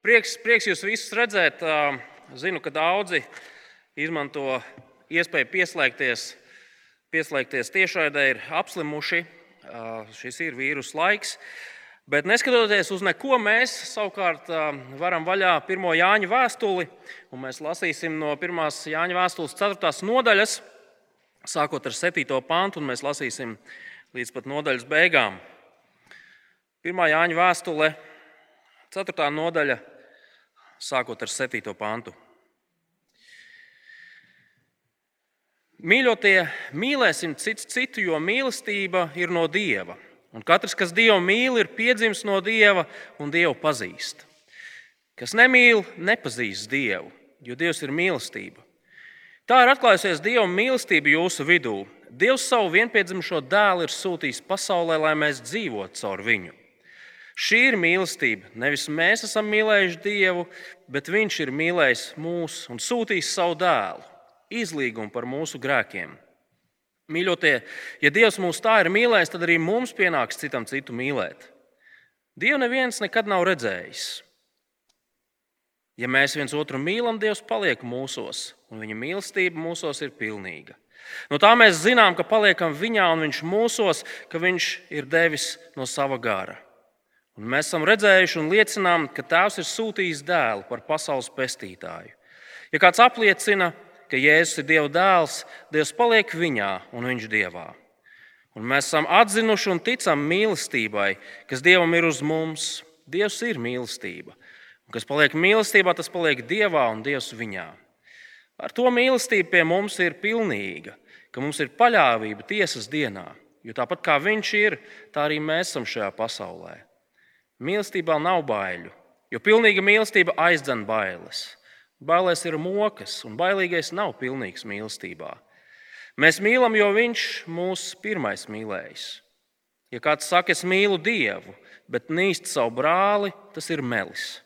Prieks, prieks jūs visus redzēt. Zinu, ka daudzi izmanto iespēju pieslēgties, pieslēgties tiešraidē, ir apslimuši. Šis ir vīrusu laiks. Bet neskatoties uz neko, mēs savukārt varam vaļā pirmo Jāņa vēstuli, mēs lasīsim no pirmās Jāņa vēstules 4. nodaļas, sākot ar 7. pantu, un mēs lasīsim līdz pat nodaļas beigām. Pirmā Jāņa vēstule, 4. nodaļa, sākot ar 7. pantu. Mīļotie, mīlēsim citu citu, jo mīlestība ir no Dieva. Un katrs, kas Dievu mīl, ir piedzimis no Dieva un Dievu pazīst. Kas nemīl, nepazīst Dievu, jo Dievs ir mīlestība. Tā ir atklājusies Dieva mīlestība jūsu vidū. Dievs savu vienpiedzimušo dēlu ir sūtījis pasaulē, lai mēs dzīvotu caur viņu. Šī ir mīlestība. Nevis mēs esam mīlējuši Dievu, bet Viņš ir mīlējis mūs un sūtījis savu dēlu izlīgumu par mūsu grēkiem. Mīļotie, ja Dievs mūs tā ir mīlējis, tad arī mums pienāks citam citu mīlēt. Dievu neviens nekad nav redzējis. Ja mēs viens otru mīlam, Dievs paliek mūsos, un viņa mīlestība mūsos ir pilnīga. No tā mēs zinām, ka paliekam viņā un viņš mūsos, ka viņš ir devis no sava gara. Un mēs esam redzējuši un liecinām, ka Tēvs ir sūtījis dēlu par pasaules pestītāju. Ja kāds apliecina, ka Jēzus ir Dieva dēls, Dievs paliek viņā un viņš Dievā. Un mēs esam atzinuši un ticam mīlestībai, kas Dievam ir uz mums. Dievs ir mīlestība. Un kas paliek mīlestībā, tas paliek Dievā un Dievs viņā. Ar to mīlestība pie mums ir pilnīga, ka mums ir paļāvība tiesas dienā. Jo tāpat kā Viņš ir, tā arī mēs esam šajā pasaulē. Mīlestībā nav baiļu, jo pilnīga mīlestība aizdzen bailes. Bailēs ir mokas, un bailīgais nav pilnīgs mīlestībā. Mēs mīlam, jo viņš mūs pirmais mīlējis. Ja kāds saka, es mīlu Dievu, bet nīst savu brāli, tas ir melis.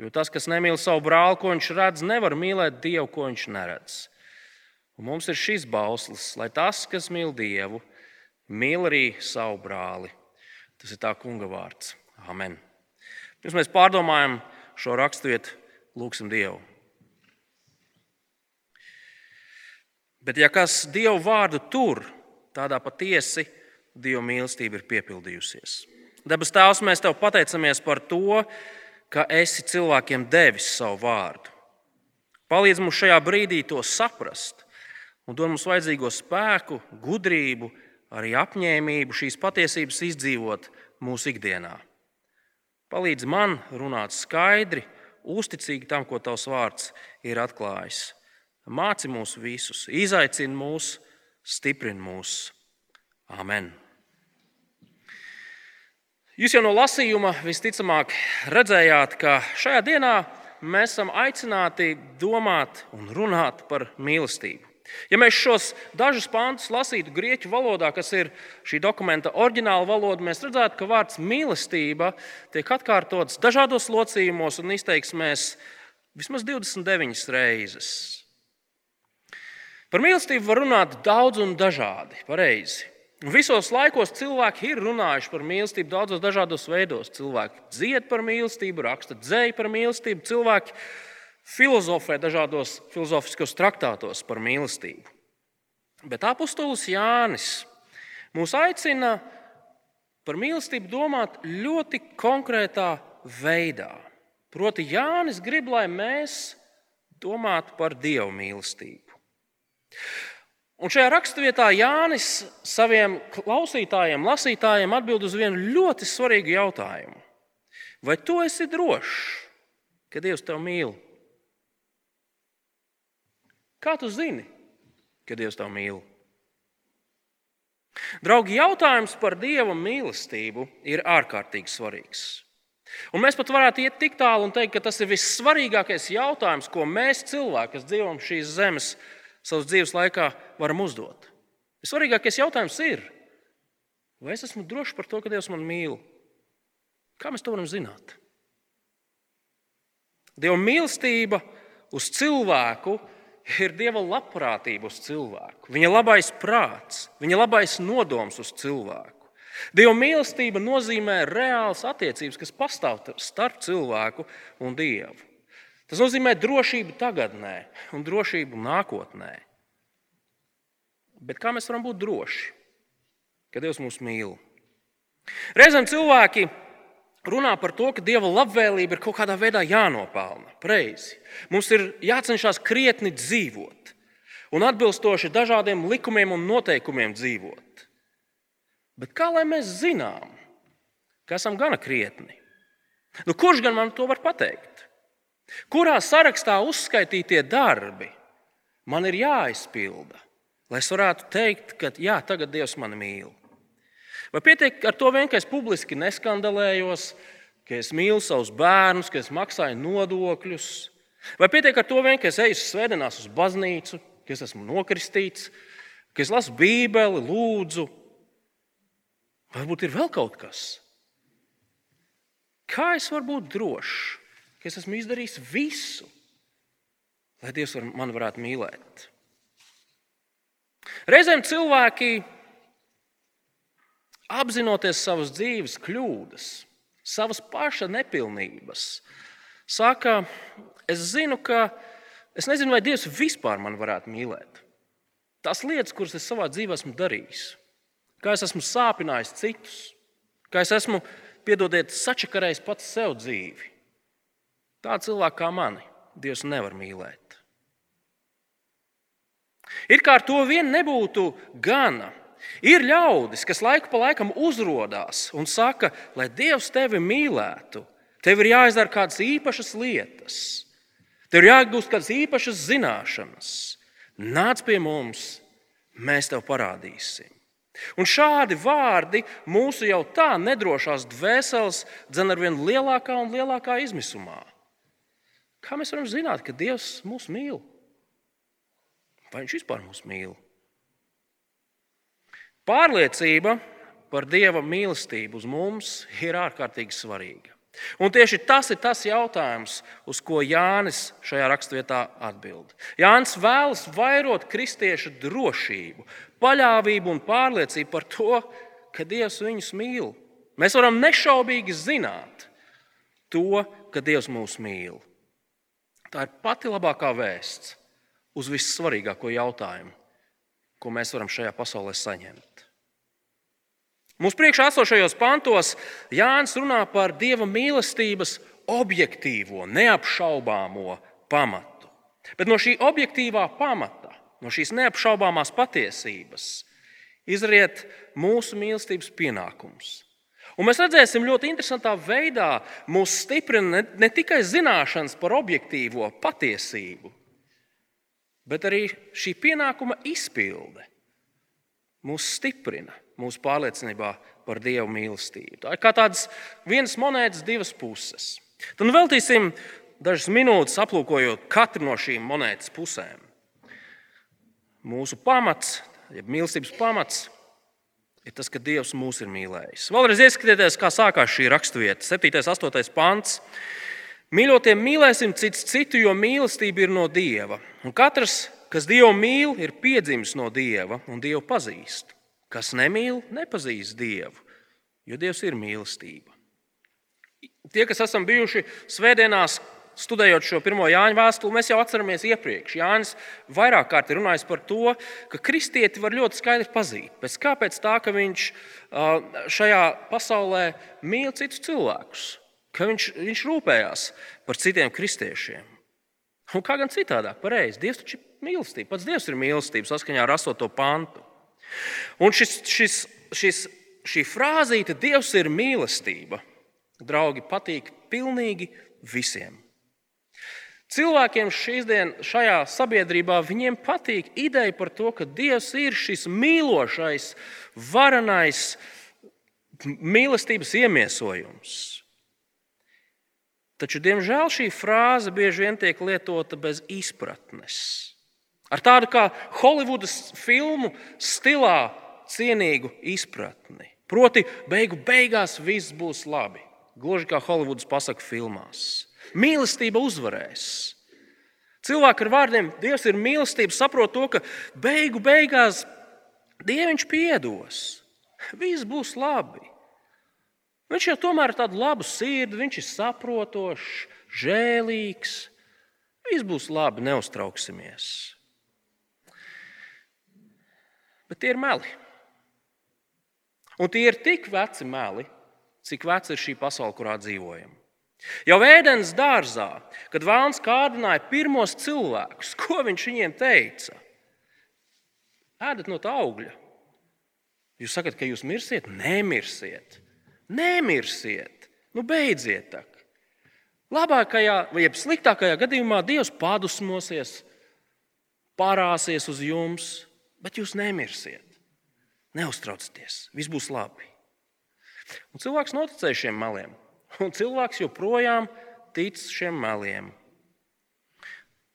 Jo tas, kas nemīl savu brāli, ko viņš redz, nevar mīlēt Dievu, ko viņš neredz. Un mums ir šis bauslis, lai tas, kas mīl Dievu, mīl arī savu brāli. Tas ir tā kunga vārds. Amen. Pirms mēs pārdomājam šo raksturvietu, lūgsim Dievu. Bet, ja kas Dievu vārdu tur, tādā patiesi Dieva mīlestība ir piepildījusies. Dabas Tēvs, mēs Tev pateicamies par to, ka esi cilvēkiem devis savu vārdu. Palīdz mums šajā brīdī to saprast un dod mums vajadzīgo spēku, gudrību, arī apņēmību šīs patiesības izdzīvot mūsu ikdienā. Palīdz man runāt skaidri, uzticīgi tam, ko Tavs vārds ir atklājis. Māci mūs visus, izaicini mūs, stiprini mūs. Amen. Jūs jau no lasījuma visticamāk redzējāt, ka šajā dienā mēs esam aicināti domāt un runāt par mīlestību. Ja mēs šos dažus pāntus lasītu grieķu valodā, kas ir šī dokumenta oriģināla valoda, mēs redzētu, ka vārds mīlestība tiek atkārtots dažādos locījumos un izteiksmēs vismaz 29 reizes. Par mīlestību var runāt daudz un dažādi, pareizi. Visos laikos cilvēki ir runājuši par mīlestību daudzos dažādos veidos. Cilvēki dzied par mīlestību, raksta dzēju par mīlestību, cilvēki filozofē dažādos filozofiskos traktātos par mīlestību. Bet apustulis Jānis mūs aicina par mīlestību domāt ļoti konkrētā veidā. Proti, Jānis grib, lai mēs domātu par dievu mīlestību. Un šajā raksturvietā Jānis saviem klausītājiem, lasītājiem atbild uz vienu ļoti svarīgu jautājumu. Vai tu esi drošs, ka Dievs tevi mīl? Kā tu zini, ka Dievs tevi mīl? Draugi, jautājums par Dieva mīlestību ir ārkārtīgi svarīgs. Un mēs pat varētu iet tik tālu un teikt, ka tas ir vissvarīgākais jautājums, ko mēs, cilvēki, kas dzīvojam šīs zemes, savas dzīves laikā varam uzdot. Svarīgākais jautājums ir, vai es esmu drošs par to, ka Dievs man mīl? Kā mēs to varam zināt? Dieva mīlestība uz cilvēku ir Dieva labprātība uz cilvēku, viņa labais prāts, viņa labais nodoms uz cilvēku. Dieva mīlestība nozīmē reālas attiecības, kas pastāv starp cilvēku un Dievu. Tas nozīmē drošību tagadnē un drošību nākotnē. Bet kā mēs varam būt droši, ka Dievs mūs mīl? Reizēm cilvēki runā par to, ka Dieva labvēlība ir kaut kādā veidā jānopelna. Preizi. Mums ir jācenšas krietni dzīvot un atbilstoši dažādiem likumiem un noteikumiem dzīvot. Bet kā lai mēs zinām, ka esam gana krietni? Nu, kurš gan man to var pateikt? Kurā sarakstā uzskaitītie darbi man ir jāizpilda, lai es varētu teikt, ka jā, tagad Dievs mani mīl? Vai pietiek ar to vien, ka es publiski neskandalējos, ka es mīlu savus bērnus, ka es maksāju nodokļus? Vai pietiek ar to vien, ka es eju svētdienās uz baznīcu, ka es esmu nokristīts, ka es lasu Bībeli, lūdzu? Varbūt ir vēl kaut kas. Kā es varu būt drošs, ka es esmu izdarījis visu, lai Dievs var, man varētu mīlēt? Reizēm cilvēki apzinoties savas dzīves kļūdas, savas paša nepilnības, saka, es zinu, ka es nezinu, vai Dievs vispār man varētu mīlēt. Tās lietas, kuras es savā dzīvē esmu darījis, kā es esmu sāpinājis citus, kā es esmu, piedodiet, sačakarējis pats sev dzīvi. Tā cilvēka kā mani Dievs nevar mīlēt. Ir kā ar to vien nebūtu gana Ir ļaudis, kas laiku pa laikam uzrādās un saka, lai Dievs tevi mīlētu, tev ir jāizdara kādas īpašas lietas, tev ir jāiegūst kādas īpašas zināšanas. Nāc pie mums, mēs tev parādīsim. Un šādi vārdi mūsu jau tā nedrošās dvēseles dzen ar vien lielākā un lielākā izmisumā. Kā mēs varam zināt, ka Dievs mūs mīl? Vai Viņš vispār mūs mīl? Pārliecība par Dieva mīlestību uz mums ir ārkārtīgi svarīga. Un tieši tas ir tas jautājums, uz ko Jānis šajā raksturvietā atbild. Jānis vēlas vairot kristiešu drošību, paļāvību un pārliecību par to, ka Dievs viņus mīl. Mēs varam nešaubīgi zināt to, ka Dievs mūs mīl. Tā ir pati labākā vēsts uz vissvarīgāko jautājumu, ko mēs varam šajā pasaulē saņemt. Mūsu priekšā esošajos pantos Jānis runā par dieva mīlestības objektīvo, neapšaubāmo pamatu. Bet no šī objektīvā pamata, no šīs neapšaubāmās patiesības, izriet mūsu mīlestības pienākums. Un mēs redzēsim, ļoti interesantā veidā mūs stiprina ne tikai zināšanas par objektīvo patiesību, bet arī šī pienākuma izpilde mūs stiprina mūsu pārliecinībā par Dieva mīlestību. Tā ir kā tādas vienas monētas divas puses. Tad nu veltīsim dažas minūtes aplūkojot katru no šīm monētas pusēm. Mūsu pamats, jeb mīlestības pamats, ir tas, ka Dievs mūs ir mīlējis. Vēlreiz ieskatieties, kā sākās šī raksturvieta, 7. un 8. pants. Mīļotie, mīlēsim cits citu, jo mīlestība ir no Dieva. Un katrs, kas Dievu mīl, ir piedzimis no Dieva un Dievu pazīst. Kas nemīl, nepazīst Dievu, jo Dievs ir mīlestība. Tie, kas esam bijuši svētdienās, studējot šo pirmo Jāņa vēstuli, mēs jau atceramies iepriekš. Jānis vairāk kārt ir runājis par to, ka kristieti var ļoti skaidri pazīt. Pēc kāpēc tā, ka viņš šajā pasaulē mīl citus cilvēkus, ka viņš, viņš rūpējās par citiem kristiešiem. Un kā gan citādāk, pareizi. Dievs taču ir mīlestība. Pats Dievs ir mīlestība saskaņā ar 8. pantu. Un šis, šis, šis, šī frāzīte, Dievs ir mīlestība, draugi, patīk pilnīgi visiem. Cilvēkiem šīsdien, šajā sabiedrībā patīk ideja par to, ka Dievs ir šis mīlošais, varenais mīlestības iemiesojums. Taču, diemžēl, šī frāze bieži vien tiek lietota bez izpratnes. Ar tādu kā Holivudas filmu stilā cienīgu izpratni. Proti, beigu beigās viss būs labi. Gluži kā Holivudas pasaku filmās. Mīlestība uzvarēs. Cilvēki ar vārdiem Dievs ir mīlestība, saprot to, ka beigu beigās Dieviņš piedos. Viss būs labi. Viņš jau tomēr ir tāds labs sirds, viņš ir saprotošs, žēlīgs. Viss būs labi, neuztrauksimies. Bet tie ir meli. Un tie ir tik veci meli, cik veca ir šī pasaule, kurā dzīvojam. Jau ēdienas dārzā, kad Vāns kārdināja pirmos cilvēkus, ko viņš viņiem teica? Ēdat no tā augļa. Jūs sakat, ka jūs mirsiet? Nemirsiet, nemirsiet. Nu, beidziet! Tak. Labākajā vai sliktākajā gadījumā Dievs padusmosies, parāsies uz jums, bet jūs nemirsiet. Neuztraucieties, viss būs labi. Un cilvēks noticēja šiem meliem, un cilvēks joprojām tic šiem meliem.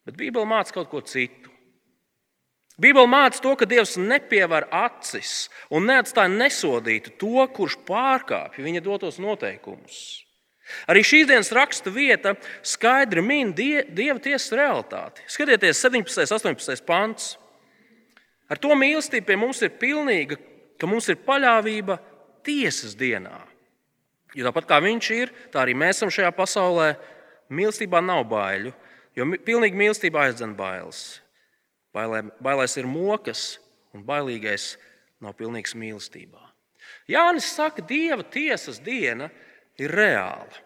Bet Bībele māca kaut ko citu. Bībele māca to, ka Dievs nepievar acis un neatstāja nesodītu to, kurš pārkāpj viņa dotos noteikumus. Arī šīs dienas raksta vieta skaidri min die, Dieva tiesas realitāti. Skatieties, 17. un 18. pants. Ar to mīlestība pie mums ir pilnīga, ka mums ir paļāvība tiesas dienā. Jo tāpat kā viņš ir, tā arī mēs esam šajā pasaulē. Mīlestībā nav baiļu, jo pilnīgi mīlestība aizdzen bailes. Bailē, bailēs ir mokas, un bailīgais nav pilnīgs mīlestībā. Jānis saka, Dieva tiesas diena ir reāla.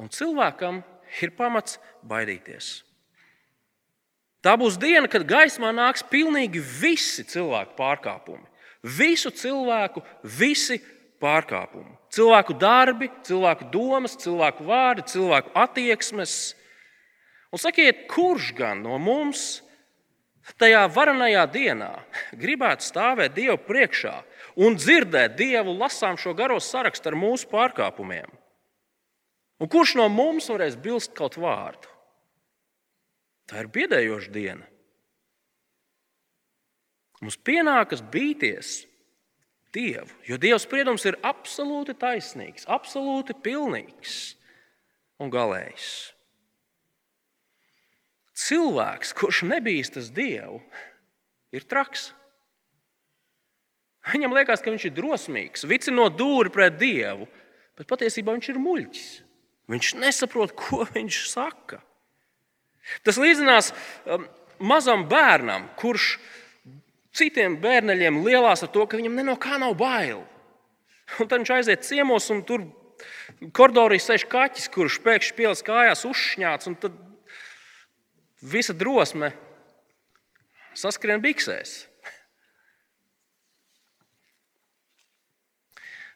Un cilvēkam ir pamats baidīties. Tā būs diena, kad gaismā nāks pilnīgi visi cilvēku pārkāpumi. Visu cilvēku, visi pārkāpumi. Cilvēku darbi, cilvēku domas, cilvēku vārdi, cilvēku attieksmes. Un sakiet, kurš gan no mums tajā varenajā dienā gribētu stāvēt Dievu priekšā un dzirdēt Dievu lasām šo garo sarakstu ar mūsu pārkāpumiem? Un kurš no mums varēs bilst kaut vārdu? Tā ir biedējoša diena. Mums pienākas bīties Dievu, jo Dieva spriedums ir absolūti taisnīgs, absolūti pilnīgs un galējs. Cilvēks, kurš nebīstas Dievu, ir traks. Viņam liekas, ka viņš ir drosmīgs, vicinot dūri pret Dievu, bet patiesībā viņš ir muļķis. Viņš nesaprot, ko viņš saka. Tas līdzinās um, mazam bērnam, kurš citiem bērniem lielās ar to, ka viņam no kā nav bail. Un tad viņš aiziet ciemos, un tur koridorī sēž kaķis, kurš pēkšņi pielas kājās uzšņāts, un tad visa drosme saskrien biksēs.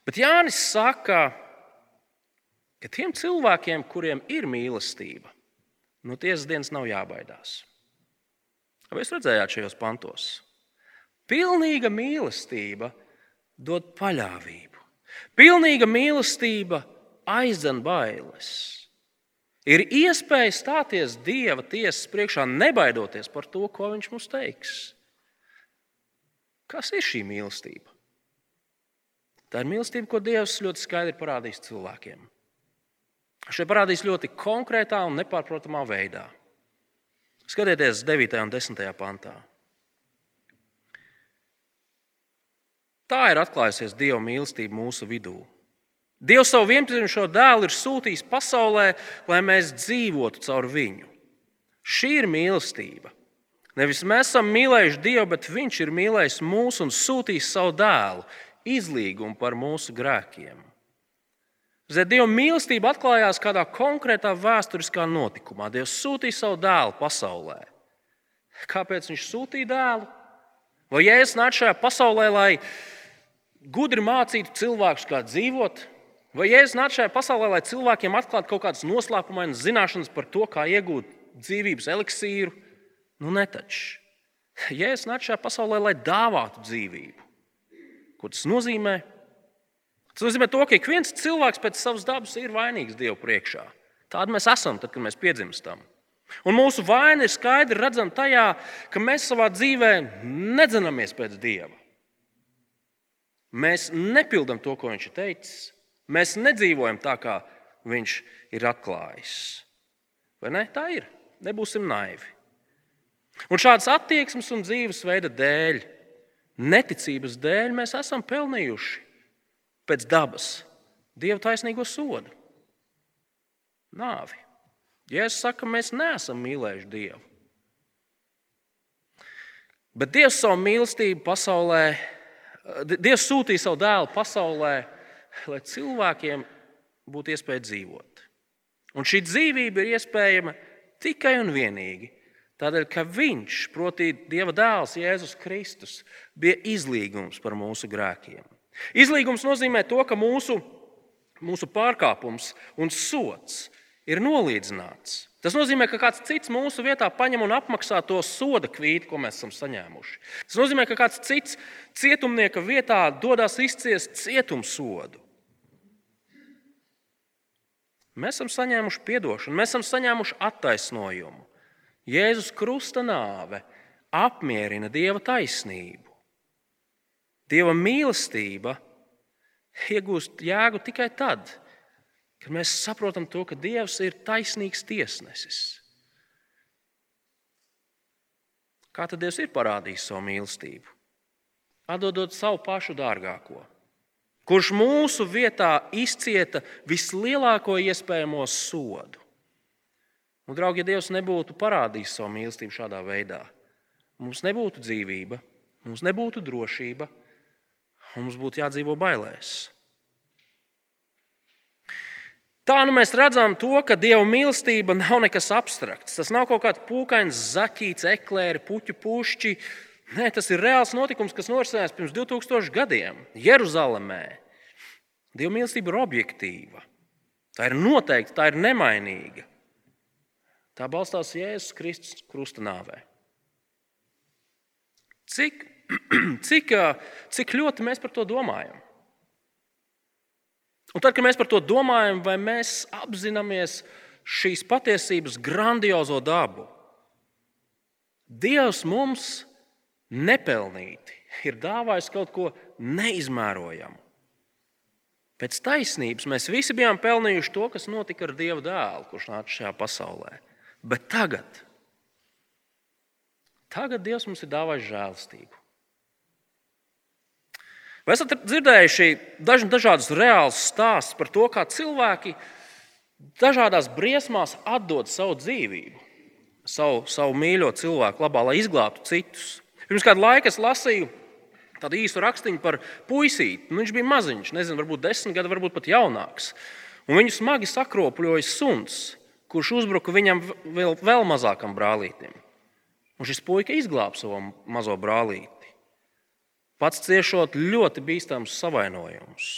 Bet Jānis saka, ka tiem cilvēkiem, kuriem ir mīlestība, no tiesas dienas nav jābaidās. Vai jūs redzējāt šajos pantos? Pilnīga mīlestība dod paļāvību. Pilnīga mīlestība aizdzen bailes. Ir iespēja stāties Dieva tiesas priekšā, nebaidoties par to, ko Viņš mums teiks. Kas ir šī mīlestība? Tā ir mīlestība, ko Dievs ļoti skaidri parādīs cilvēkiem. Šeit parādīs ļoti konkrētā un nepārprotamā veidā. Skatieties, 9. un 10. pantā. Tā ir atklājusies Dieva mīlestība mūsu vidū. Dievs savu vienpiedzimušo dēlu ir sūtījis pasaulē, lai mēs dzīvotu caur viņu. Šī ir mīlestība. Nevis mēs esam mīlējuši Dievu, bet Viņš ir mīlējis mūs un sūtījis savu dēlu izlīgumu par mūsu grēkiem. Ziniet, Dieva mīlestība atklājās kādā konkrētā vēsturiskā notikumā. Dievs sūtīja savu dēlu pasaulē. Kāpēc viņš sūtīja dēlu? Vai Jēzus nāca šajā pasaulē, lai gudri mācītu cilvēkus, kā dzīvot? Vai Jēzus nāca šajā pasaulē, lai cilvēkiem atklātu kaut kādas noslēpumainas zināšanas par to, kā iegūt dzīvības eliksīru? Nu, netaču. Jēzus nāca šajā pasaulē, lai dāvātu dzīvību. Ko tas nozīmē? Tas nozīmē to, ka ik viens cilvēks pēc savas dabas ir vainīgs Dievu priekšā. Tādi mēs esam, tad, kad mēs piedzimstam. Un mūsu vaina ir skaidri redzama tajā, ka mēs savā dzīvē nedzinamies pēc Dieva. Mēs nepildām to, ko Viņš ir teicis. Mēs nedzīvojam tā, kā Viņš ir atklājis. Vai ne? Tā ir. Nebūsim naivi. Un šādas attieksmes un dzīvesveida dēļ neticības dēļ mēs esam pelnījuši pēc dabas Dieva taisnīgo sodu - nāvi. Jēzus saka, mēs neesam mīlējuši Dievu. Bet Dievs savu mīlestību pasaulē, Dievs sūtīja savu dēlu pasaulē, lai cilvēkiem būtu iespēja dzīvot. Un šī dzīvība ir iespējama tikai un vienīgi tādēļ, ka Viņš, proti, Dieva dēls Jēzus Kristus, bija izlīgums par mūsu grēkiem. Izlīgums nozīmē to, ka mūsu, mūsu pārkāpums un sots ir nolīdzināts. Tas nozīmē, ka kāds cits mūsu vietā paņem un apmaksā to soda kvītu, ko mēs esam saņēmuši. Tas nozīmē, ka kāds cits cietumnieka vietā dodas izciest cietumsodu. Mēs esam saņēmuši atdošanu, mēs esam saņēmuši attaisnojumu. Jēzus krusta nāve apmierina Dieva taisnību. Dieva mīlestība iegūst jēgu tikai tad, kad mēs saprotam to, ka Dievs ir taisnīgs tiesnesis. Kā tad Dievs ir parādījis savu mīlestību? Atdodot savu pašu dārgāko, kurš mūsu vietā izcieta vislielāko iespējamo sodu. Un, draugi, ja Dievs nebūtu parādījis savu mīlestību šādā veidā, mums nebūtu dzīvība, mums nebūtu drošība, mums būtu jādzīvo bailēs. Tā nu mēs redzam, to, ka Dieva mīlestība nav nekas abstrakts. Tas nav kaut kāds pūkains, zaķīts, eklēri, puķu pušķi. Nē, tas ir reāls notikums, kas norisinājās pirms 2000 gadiem Jeruzalemē. Dieva mīlestība ir objektīva. Tā ir noteikta, tā ir nemainīga. Tā balstās Jēzus Kristus krusta nāvē. Cik, cik, cik ļoti mēs par to domājam? Un tad, kad mēs par to domājam, vai mēs apzināmies šīs patiesības grandiozo dabu, Dievs mums nepelnīti ir dāvājis kaut ko neizmērojamu. Pēc taisnības mēs visi bijām pelnījuši to, kas notika ar Dieva dēlu, kurš nāca šajā pasaulē. Bet tagad, tagad Dievs mums ir dāvājis žēlastību. Vai esat dzirdējuši dažādus reālus stāstus par to, kā cilvēki dažādās briesmās atdod savu dzīvību, savu, savu mīļo cilvēku labā, lai izglābtu citus? Pirms kāda laika es lasīju tādu īsu rakstīnu par puisīti. Nu, viņš bija maziņš, nezinu, varbūt desmit gadi, varbūt pat jaunāks. Un viņu smagi sakropļoja suns, kurš uzbruka viņam vēl, vēl mazākam brālītim. Un šis puika izglāba savu mazo brālīti pats ciešot ļoti bīstamus savainojumus.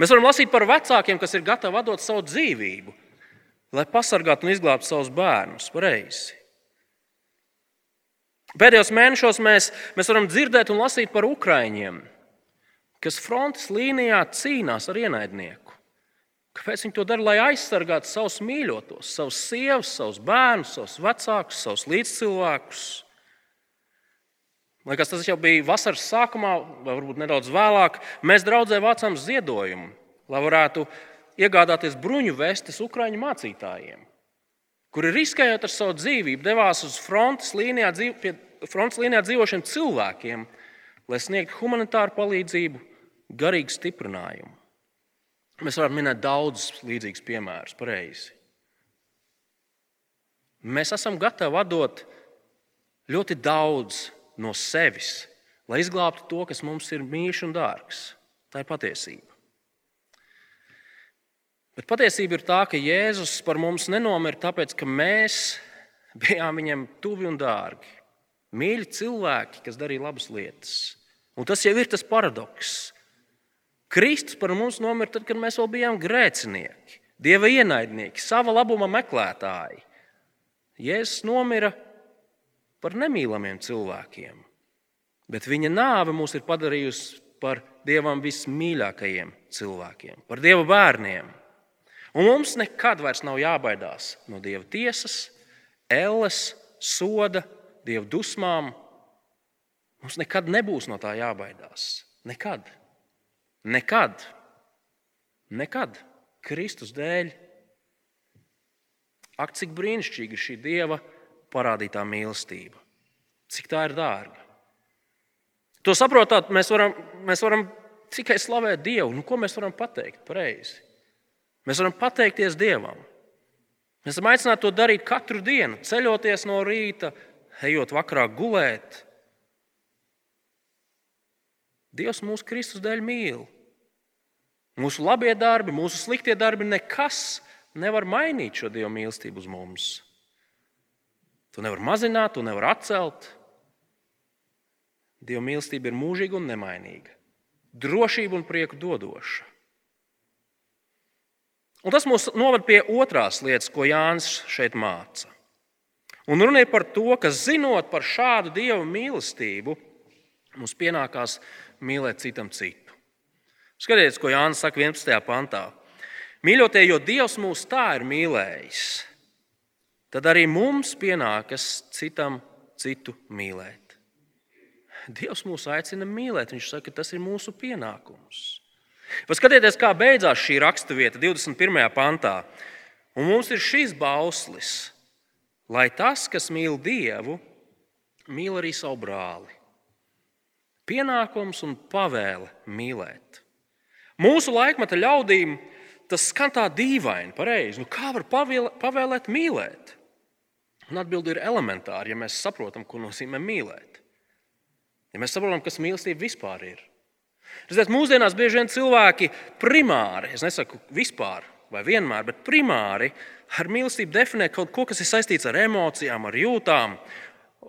Mēs varam lasīt par vecākiem, kas ir gatavi dot savu dzīvību, lai pasargātu un izglābtu savus bērnus pareizi. Pēdējos mēnešos mēs, mēs varam dzirdēt un lasīt par ukrāņiem, kas frontes līnijā cīnās ar ienaidnieku. Kāpēc viņi to dara? Lai aizsargātu savus mīļotos, savus sievas, savus bērnus, savus vecākus, savus līdzcilvēkus. Liekas, tas jau bija vasaras sākumā, vai varbūt nedaudz vēlāk. Mēs draudzē vācām ziedojumu, lai varētu iegādāties bruņu vestes Ukrāņu mācītājiem, kuri riskējot ar savu dzīvību, devās uz frontes līnijā, dzīv, pie frontes līnijā dzīvošiem cilvēkiem, lai sniegtu humanitāru palīdzību, garīgu stiprinājumu. Mēs varam minēt daudzus līdzīgus piemērus, pareizi. Mēs esam gatavi atdot ļoti daudz no sevis, lai izglābtu to, kas mums ir mīļš un dārgs. Tā ir patiesība. Bet patiesība ir tā, ka Jēzus par mums nenomira tāpēc, ka mēs bijām viņam tuvi un dārgi. Mīļi cilvēki, kas darīja labas lietas. Un tas jau ir tas paradoks. Kristus par mums nomira tad, kad mēs vēl bijām grēcinieki, dieva ienaidnieki, sava labuma meklētāji. Jēzus nomira par nemīlamiem cilvēkiem. Bet viņa nāve mūs ir padarījusi par Dievam vismīļākajiem cilvēkiem, par Dieva bērniem. Un mums nekad vairs nav jābaidās no Dieva tiesas, elles, soda, Dieva dusmām. Mums nekad nebūs no tā jābaidās. Nekad. Nekad. Nekad. Kristus dēļ. Ak, cik brīnišķīga ir šī Dieva parādītā mīlestība. Cik tā ir dārga. To saprotot, mēs varam, mēs varam tikai slavēt Dievu. Nu, ko mēs varam pateikt pareizi? Mēs varam pateikties Dievam. Mēs esam aicināti to darīt katru dienu, ceļoties no rīta, ejot vakarā gulēt. Dievs mūsu Kristus dēļ mīl. Mūsu labie darbi, mūsu sliktie darbi, nekas nevar mainīt šo Dieva mīlestību uz mums. To nevar mazināt, to nevar atcelt. Dieva mīlestība ir mūžīga un nemainīga, drošība un prieku dodoša. Un tas mūs noved pie otrās lietas, ko Jānis šeit māca. Un runa ir par to, ka zinot par šādu dieva mīlestību, mums pienākās mīlēt citam citu. Skatieties, ko Jānis saka 11. pantā. Mīļotie, jo Dievs mūs tā ir mīlējis, tad arī mums pienākas citam citu mīlēt. Dievs mūs aicina mīlēt. Viņš saka, ka tas ir mūsu pienākums. Vai skatieties, kā beidzās šī raksturvieta 21. pantā. Un mums ir šis bauslis, lai tas, kas mīl Dievu, mīl arī savu brāli. Pienākums un pavēle mīlēt. Mūsu laikmeta ļaudīm tas skan tā dīvaini, pareizi. Nu, kā var pavēlēt mīlēt? Un atbildi ir elementāra, ja mēs saprotam, ko nozīmē mīlēt. Ja mēs saprotam, kas mīlestība vispār ir. Redziet, mūsdienās bieži vien cilvēki primāri, es nesaku vispār vai vienmēr, bet primāri ar mīlestību definē kaut ko, kas ir saistīts ar emocijām, ar jūtām.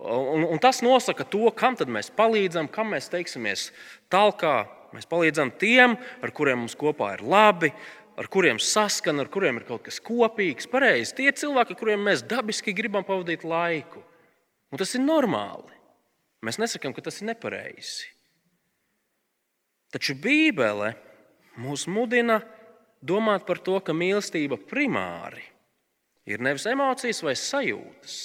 Un, un tas nosaka to, kam mēs palīdzam, kam mēs teiksimies talkā. Mēs palīdzam tiem, ar kuriem mums kopā ir labi, ar kuriem saskan, ar kuriem ir kaut kas kopīgs, pareizi. Tie cilvēki, kuriem mēs dabiski gribam pavadīt laiku. Un tas ir normāli. Mēs nesakām, ka tas ir nepareizi. Taču Bībele mūs mudina domāt par to, ka mīlestība primāri ir nevis emocijas vai sajūtas,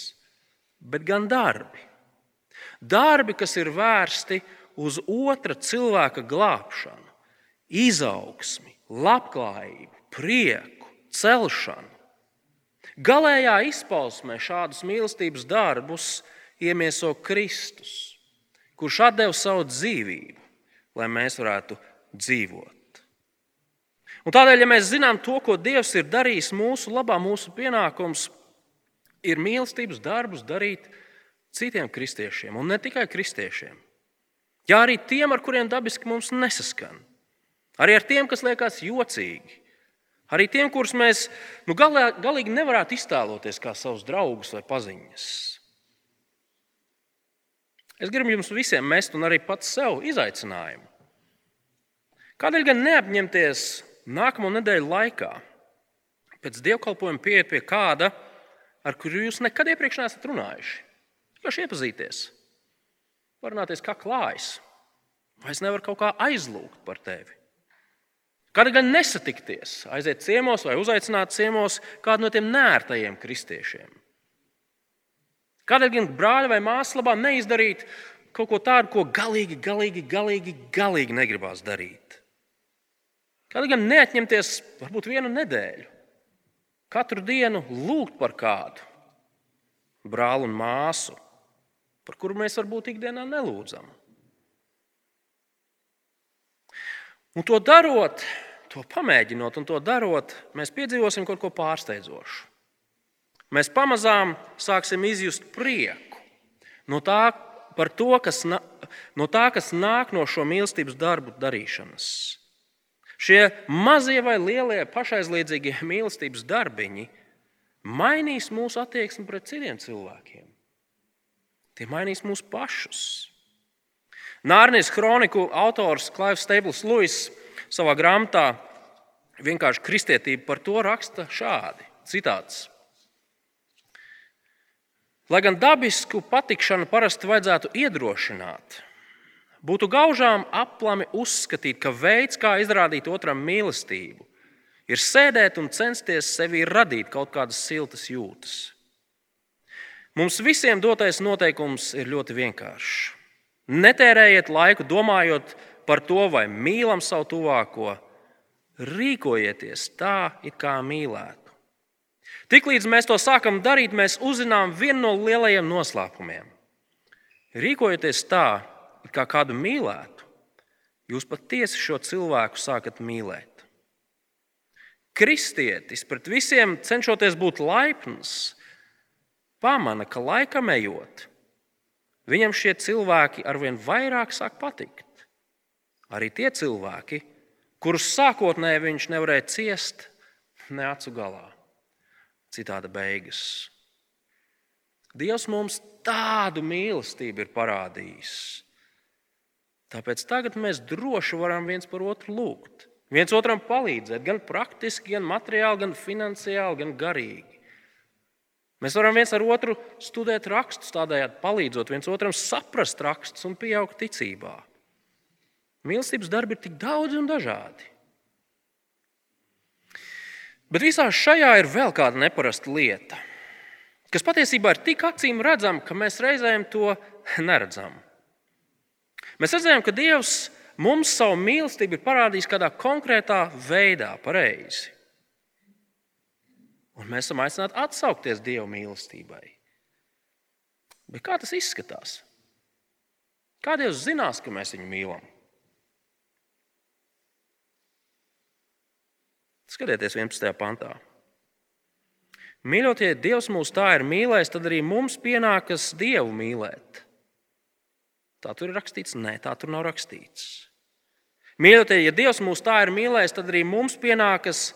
bet gan darbi. Darbi, kas ir vērsti uz otra cilvēka glābšanu, izaugsmi, labklājību, prieku, celšanu. Galējā izpausmē šādus mīlestības darbus iemieso Kristus, kurš deva savu dzīvību lai mēs varētu dzīvot. Un tādēļ, ja mēs zinām to, ko Dievs ir darījis mūsu labā, mūsu pienākums ir mīlestības darbus darīt citiem kristiešiem, un ne tikai kristiešiem. Jā, arī tiem, ar kuriem dabiski mums nesaskan. Arī ar tiem, kas liekas jocīgi. Arī tiem, kurus mēs nu, galā, galīgi nevarētu iztēloties kā savus draugus vai paziņas. Es gribu jums visiem mest, un arī pats sev izaicinājumu. Kādēļ gan neapņemties nākamo nedēļu laikā pēc dievkalpojuma pieiet pie kāda, ar kuru jūs nekad iepriekš neesat runājuši? Vienkārši iepazīties, parunāties, kā klājas, vai es nevaru kaut kā aizlūgt par tevi. Kādēļ gan nesatikties, aiziet ciemos vai uzaicināt ciemos kādu no tiem nērtajiem kristiešiem? Kādēļ gan brāļa vai māsas labā neizdarīt kaut ko tādu, ko galīgi, galīgi, galīgi, galīgi negribās darīt? Kādēļ gan neatņemties varbūt vienu nedēļu, katru dienu lūgt par kādu brāli un māsu, par kuru mēs varbūt ikdienā nelūdzam? Un to darot, to pamēģinot un to darot, mēs piedzīvosim kaut ko pārsteidzošu mēs pamazām sāksim izjust prieku no tā, to, kas, no tā, kas nāk no šo mīlestības darbu darīšanas. Šie mazie vai lielie pašaizliedzīgie mīlestības darbiņi mainīs mūsu attieksmi pret citiem cilvēkiem. Tie mainīs mūs pašus. Nārnijas kroniku autors Klaivs Steblis Luis savā grāmatā vienkārši kristietība par to raksta šādi: citāts. Lai gan dabisku patikšanu parasti vajadzētu iedrošināt, būtu gaužām aplami uzskatīt, ka veids, kā izrādīt otram mīlestību, ir sēdēt un censties sevī radīt kaut kādas siltas jūtas. Mums visiem dotais noteikums ir ļoti vienkāršs. Netērējiet laiku domājot par to, vai mīlam savu tuvāko, rīkojieties tā, it kā mīlētu. Tiklīdz mēs to sākam darīt, mēs uzzinām vienu no lielajiem noslēpumiem. Rīkojoties tā, kā kādu mīlētu, jūs patiesi šo cilvēku sākat mīlēt. Kristietis pret visiem cenšoties būt laipns, pamana, ka laikam ejot, viņam šie cilvēki arvien vairāk sāk patikt. Arī tie cilvēki, kurus sākotnēji viņš nevarēja ciest, ne acu galā. Citāda beigas. Dievs mums tādu mīlestību ir parādījis. Tāpēc tagad mēs droši varam viens par otru lūgt. Viens otram palīdzēt, gan praktiski, gan materiāli, gan finansiāli, gan garīgi. Mēs varam viens ar otru studēt rakstus, tādējādi palīdzot viens otram saprast rakstus un pieaugt ticībā. Mīlestības darbi ir tik daudz un dažādi. Bet visā šajā ir vēl kāda neparasta lieta, kas patiesībā ir tik acīm redzama, ka mēs reizēm to neredzam. Mēs redzējām, ka Dievs mums savu mīlestību ir parādījis kādā konkrētā veidā, pareizi. Un mēs esam aicināti atsaukties Dieva mīlestībai. Bet kā tas izskatās? Kā Dievs zinās, ka mēs viņu mīlam? Skatieties, 11. pantā. Mīļotie, Dievs mūs tā ir mīlējis, tad arī mums pienākas Dievu mīlēt. Tā tur ir rakstīts, nē, tā tur nav rakstīts. Mīļotie, ja Dievs mūs tā ir mīlējis, tad arī mums pienākas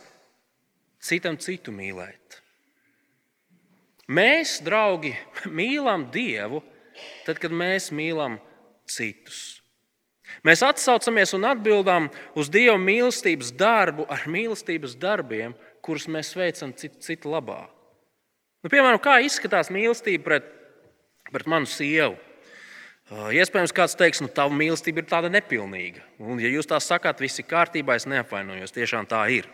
citam citu mīlēt. Mēs, draugi, mīlam Dievu, tad, kad mēs mīlam citus. Mēs atsaucamies un atbildam uz Dieva mīlestības darbu ar mīlestības darbiem, kurus mēs veicam citu, citu labā. Nu, piemēram, kā izskatās mīlestība pret, pret manu sievu? Iespējams, kāds teiks, ka nu, tava mīlestība ir tāda nepilnīga. Un, ja jūs tā sakāt, viss ir kārtībā, es neapvainojos. Tiešām tā ir.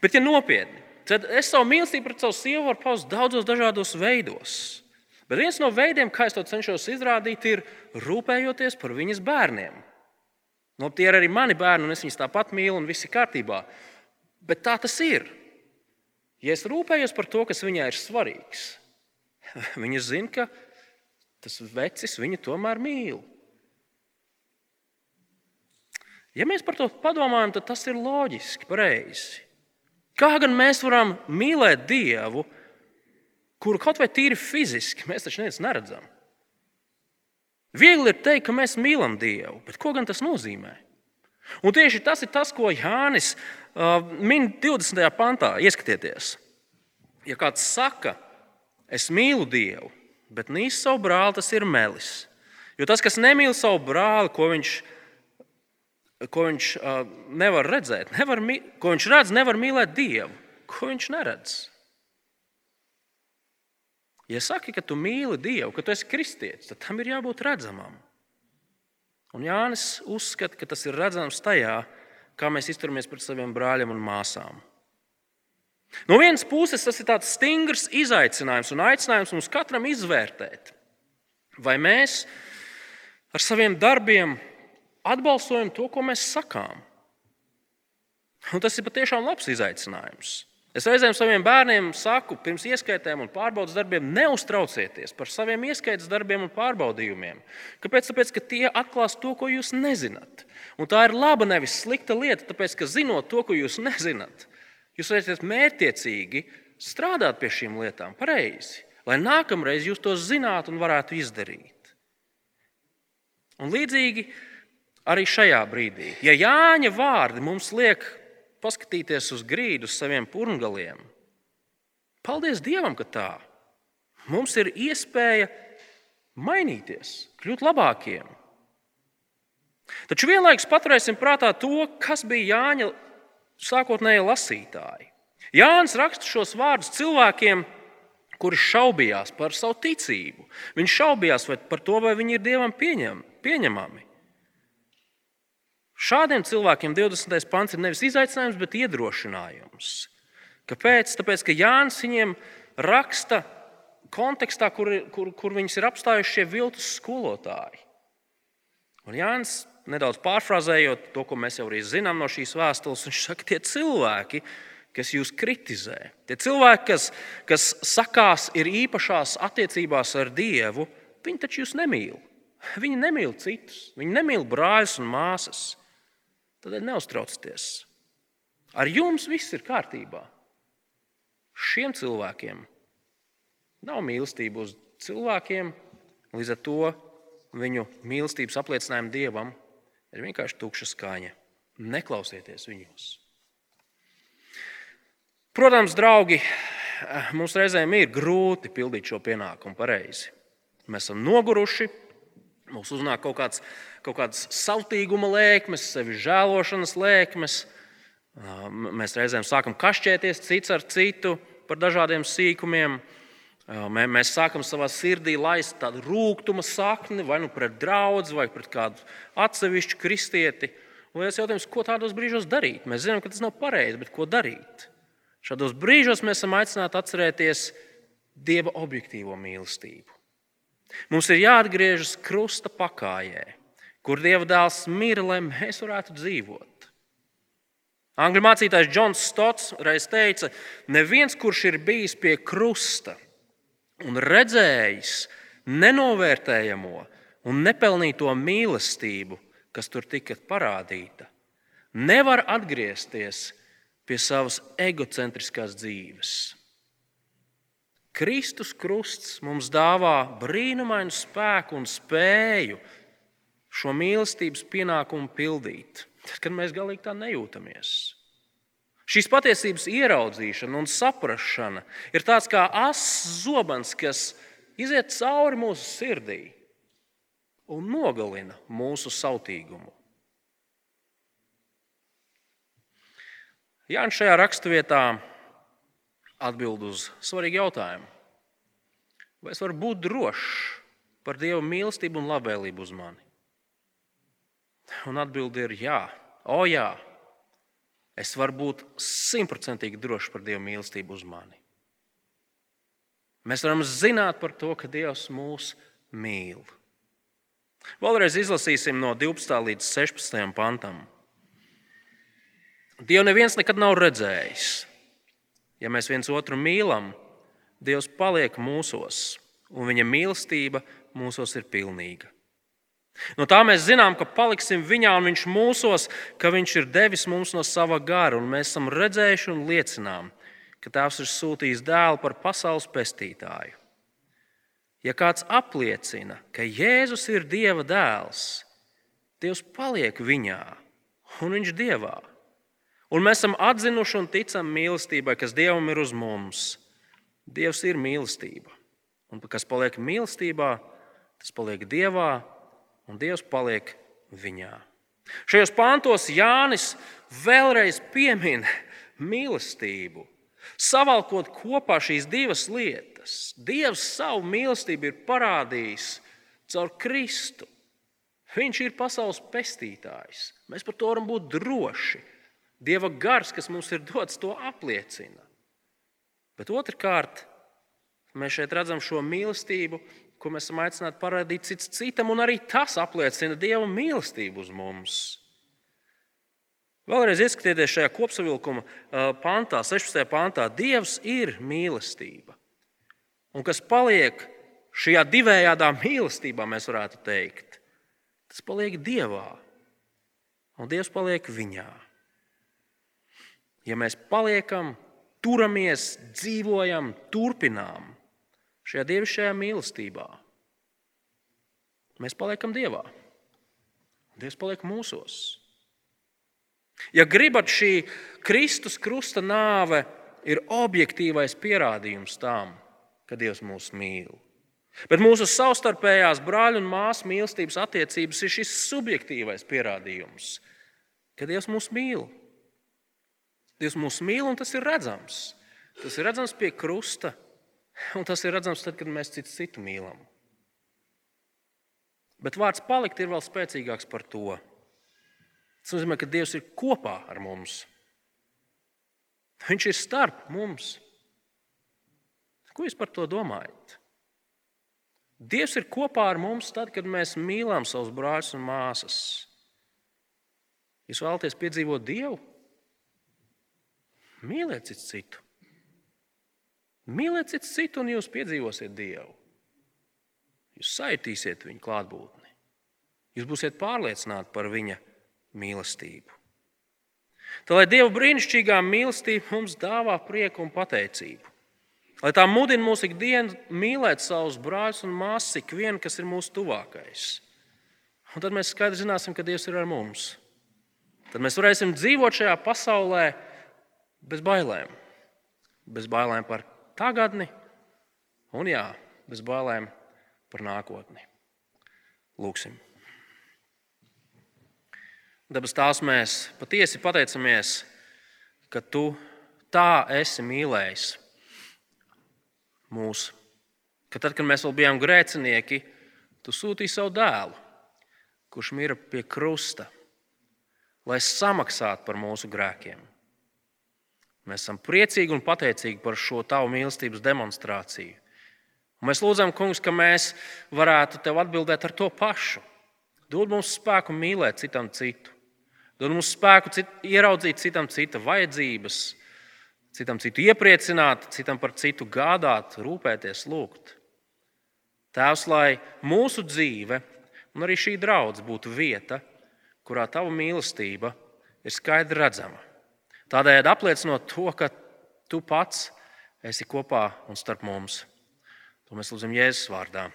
Bet, ja nopietni, tad es savu mīlestību pret savu sievu varu paust daudzos dažādos veidos. Bet viens no veidiem, kā es to cenšos izrādīt, ir rūpējoties par viņas bērniem. Nu, tie ir arī mani bērni, un es viņus tāpat mīlu, un viss ir kārtībā. Bet tā tas ir. Ja es rūpējos par to, kas viņai ir svarīgs, viņa zina, ka tas vecis viņu tomēr mīl. Ja mēs par to padomājam, tad tas ir loģiski, pareizi. Kā gan mēs varam mīlēt Dievu, kuru kaut vai tīri fiziski mēs taču neredzam? Viegli ir teikt, ka mēs mīlam Dievu, bet ko gan tas nozīmē? Un tieši tas ir tas, ko Jānis uh, min 20. pantā. Ieskatieties, ja kāds saka, es mīlu Dievu, bet nīst savu brāli, tas ir melis. Jo tas, kas nemīl savu brāli, ko viņš, ko viņš uh, nevar redzēt, nevar, ko viņš redz, nevar mīlēt Dievu, ko viņš neredz. Ja saki, ka tu mīli Dievu, ka tu esi kristietis, tad tam ir jābūt redzamam. Un Jānis uzskata, ka tas ir redzams tajā, kā mēs izturamies pret saviem brāļiem un māsām. No vienas puses, tas ir tāds stingrs izaicinājums un aicinājums mums katram izvērtēt, vai mēs ar saviem darbiem atbalstojam to, ko mēs sakām. Un tas ir patiešām labs izaicinājums. Es reizēm saviem bērniem saku, pirms ieskaitēm un pārbaudas darbiem, neuztraucieties par saviem ieskaites darbiem un pārbaudījumiem. Kāpēc? Tāpēc, ka tie atklās to, ko jūs nezināt. Un tā ir laba, nevis slikta lieta, tāpēc, ka zinot to, ko jūs nezināt, Jūs varat mērķiecīgi strādāt pie šīm lietām pareizi, lai nākamreiz jūs to zinātu un varētu izdarīt. Un līdzīgi arī šajā brīdī, ja Jāņa vārdi mums liek paskatīties uz grīdu, uz saviem purngaliem, paldies Dievam, ka tā. Mums ir iespēja mainīties, kļūt labākiem. Taču vienlaikus paturēsim prātā to, kas bija Jāņa sākotnēji lasītāji. Jānis raksta šos vārdus cilvēkiem, kuri šaubījās par savu ticību. Viņi šaubījās par to, vai viņi ir dievam pieņem, pieņemami. Šādiem cilvēkiem 20. pants ir nevis izaicinājums, bet iedrošinājums. Kāpēc? Tāpēc, ka Jānis viņiem raksta kontekstā, kur, kur, kur viņus ir apstājuši šie viltus skolotāji. Un Jānis nedaudz pārfrāzējot to, ko mēs jau arī zinām no šīs vēstules, viņš saka, tie cilvēki, kas jūs kritizē, tie cilvēki, kas, kas sakās, ir īpašās attiecībās ar Dievu, viņi taču jūs nemīl. Viņi nemīl citus, viņi nemīl brāļus un māsas. Tad neuztraucieties. Ar jums viss ir kārtībā. Šiem cilvēkiem nav mīlestība uz cilvēkiem, līdz ar to viņu mīlestības apliecinājumu dievam ir vienkārši tukša skaņa. Neklausieties viņos. Protams, draugi, mums reizēm ir grūti pildīt šo pienākumu pareizi. Mēs esam noguruši, mums uznāk kaut kāds, kaut kāds sautīguma lēkmes, sevi žēlošanas lēkmes. Mēs reizēm sākam kašķēties cits ar citu par dažādiem sīkumiem. Mēs sākam savā sirdī laist tādu rūkuma sakni, vai nu pret draugu, vai pret kādu atsevišķu kristieti. Un liels jautājums, ko tādos brīžos darīt? Mēs zinām, ka tas nav pareizi, bet ko darīt? Šādos brīžos mēs esam aicināti atcerēties Dieva objektīvo mīlestību. Mums ir jāatgriežas krusta pakājē, kur Dieva dēls mira, lai mēs varētu dzīvot. Angļu mācītājs Džons Stots reiz teica, neviens, kurš ir bijis pie krusta, un redzējis nenovērtējamo un nepelnīto mīlestību, kas tur tika parādīta, nevar atgriezties pie savas egocentriskās dzīves. Kristus krusts mums dāvā brīnumainu spēku un spēju šo mīlestības pienākumu pildīt, tad, kad mēs galīgi tā nejūtamies. Šīs patiesības ieraudzīšana un saprāšana ir tāds kā asins zobens, kas iziet cauri mūsu sirdī un nogalina mūsu sautīgumu. Jānis šajā raksturvietā atbild uz svarīgu jautājumu. Vai es varu būt drošs par Dieva mīlestību un labvēlību uz mani? Un atbilde ir jā, o jā, es varu būt simtprocentīgi drošs par Dieva mīlestību uz mani. Mēs varam zināt par to, ka Dievs mūs mīl. Vēlreiz izlasīsim no 12. līdz 16. pantam. Dievu neviens nekad nav redzējis. Ja mēs viens otru mīlam, Dievs paliek mūsos, un viņa mīlestība mūsos ir pilnīga. No tā mēs zinām, ka paliksim viņā un viņš mūsos, ka viņš ir devis mums no sava gara, un mēs esam redzējuši un liecinām, ka Tēvs ir sūtījis dēlu par pasaules pestītāju. Ja kāds apliecina, ka Jēzus ir Dieva dēls, Dievs paliek viņā un viņš Dievā. Un mēs esam atzinuši un ticam mīlestībai, kas Dievam ir uz mums. Dievs ir mīlestība. Un kas paliek mīlestībā, tas paliek Dievā un Dievs paliek viņā. Šajos pāntos Jānis vēlreiz piemin mīlestību, savalkot kopā šīs divas lietas. Dievs savu mīlestību ir parādījis caur Kristu. Viņš ir pasaules pestītājs. Mēs par to varam būt droši. Dieva gars, kas mums ir dots, to apliecina. Bet otrkārt, mēs šeit redzam šo mīlestību, ko mēs esam aicināti parādīt cits citam, un arī tas apliecina Dieva mīlestību uz mums. Vēlreiz ieskatieties šajā kopsavilkuma pantā, 16. pantā. Dievs ir mīlestība. Un kas paliek šajā divējādā mīlestībā, mēs varētu teikt, tas paliek Dievā, un Dievs paliek viņā. Ja mēs paliekam, turamies, dzīvojam, turpinām, šajā dievišķajā mīlestībā. Mēs paliekam Dievā. Dievs paliek mūsos. Ja gribat, šī Kristus krusta nāve ir objektīvais pierādījums tam, ka Dievs mūs mīl. Bet mūsu savstarpējās brāļu un māsu mīlestības attiecības ir šis subjektīvais pierādījums, ka Dievs mūs mīl. Dievs mūs mīl un tas ir redzams. Tas ir redzams pie krusta, Un tas ir redzams tad, kad mēs citu citu mīlam. Bet vārds palikt ir vēl spēcīgāks par to. Tas nozīmē, ka Dievs ir kopā ar mums. Viņš ir starp mums. Ko jūs par to domājat? Dievs ir kopā ar mums tad, kad mēs mīlam savus brāļus un māsas. Jūs vēlaties piedzīvot Dievu? Mīliet citu. Mīliet citu un jūs piedzīvosiet Dievu. Jūs saitīsiet viņu klātbūtni. Jūs būsiet pārliecināti par viņa mīlestību. Tā lai Dieva brīnišķīgā mīlestība mums dāvā prieku un pateicību. Lai tā mudina mūs ikdienu mīlēt savus brāļus un māsas, ikvienu, kas ir mūsu tuvākais. Un tad mēs skaidri zināsim, ka Dievs ir ar mums. Tad mēs varēsim dzīvot šajā pasaulē bez bailēm. Bez bailēm par tagadni un jā, bez bailēm par nākotni. Lūksim! Dabas tās mēs patiesi pateicamies, ka tu tā esi mīlējis mūs. Ka tad, kad mēs vēl bijām grēcinieki, tu sūtīji savu dēlu, kurš mira pie krusta, lai samaksātu par mūsu grēkiem. Mēs esam priecīgi un pateicīgi par šo tavu mīlestības demonstrāciju. Un mēs lūdzam, Kungs, ka mēs varētu tev atbildēt ar to pašu. Dod mums spēku mīlēt citam citu, dod mums spēku cit, ieraudzīt citam cita vajadzības, citam citu iepriecināt, citam par citu gādāt, rūpēties, lūgt. Tēvs, lai mūsu dzīve un arī šī draudzene būtu vieta, kurā tava mīlestība ir skaidri redzama. Tādējādi apliecinot to, ka tu pats esi kopā un starp mums. To mēs lūdzam Jēzus vārdā.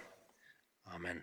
Amen.